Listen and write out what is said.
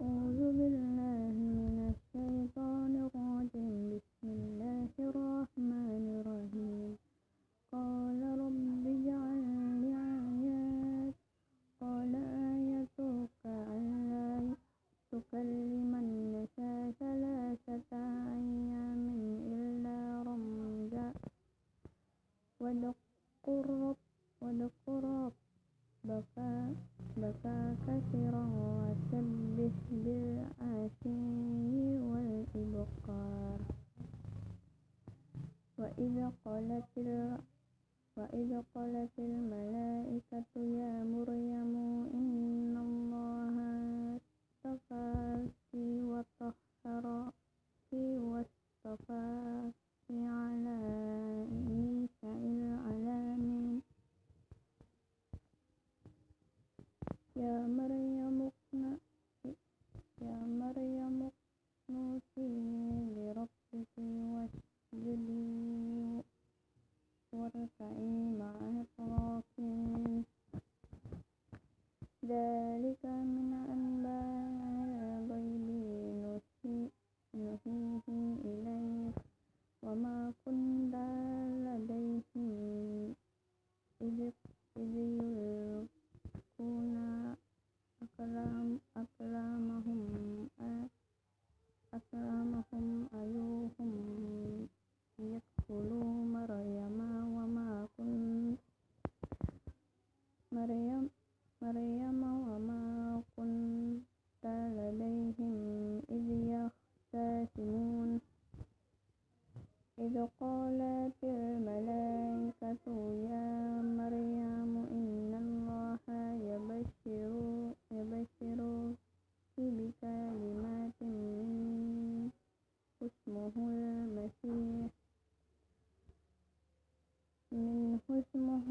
أعوذ بالله من الشيطان الرجيم. بسم الله الرحمن الرحيم. قال رب اجعل لي آيات. قال آيتك ألا تكلم الناس ثلاثة أيام إلا رمزا. واذكر ربك بكى كثيرا وسبح بالعشي والإبكار وإذ قالت وإذ قالت الملائكة يا مريم إن الله اصطفاك وطهرك واصطفاك. يا مريم يا مريم اقنتي لربك واسجدي واركعي مع الراكعين ذلك من أنباء الغيب نوحيه يلقون أقلامهم أقلامهم أيهم يكفل مريم وما كنت مريم مريم وما كنت لديهم إذ يختصمون إذ قالت الملائكة يا مريم المسيح منه اسمه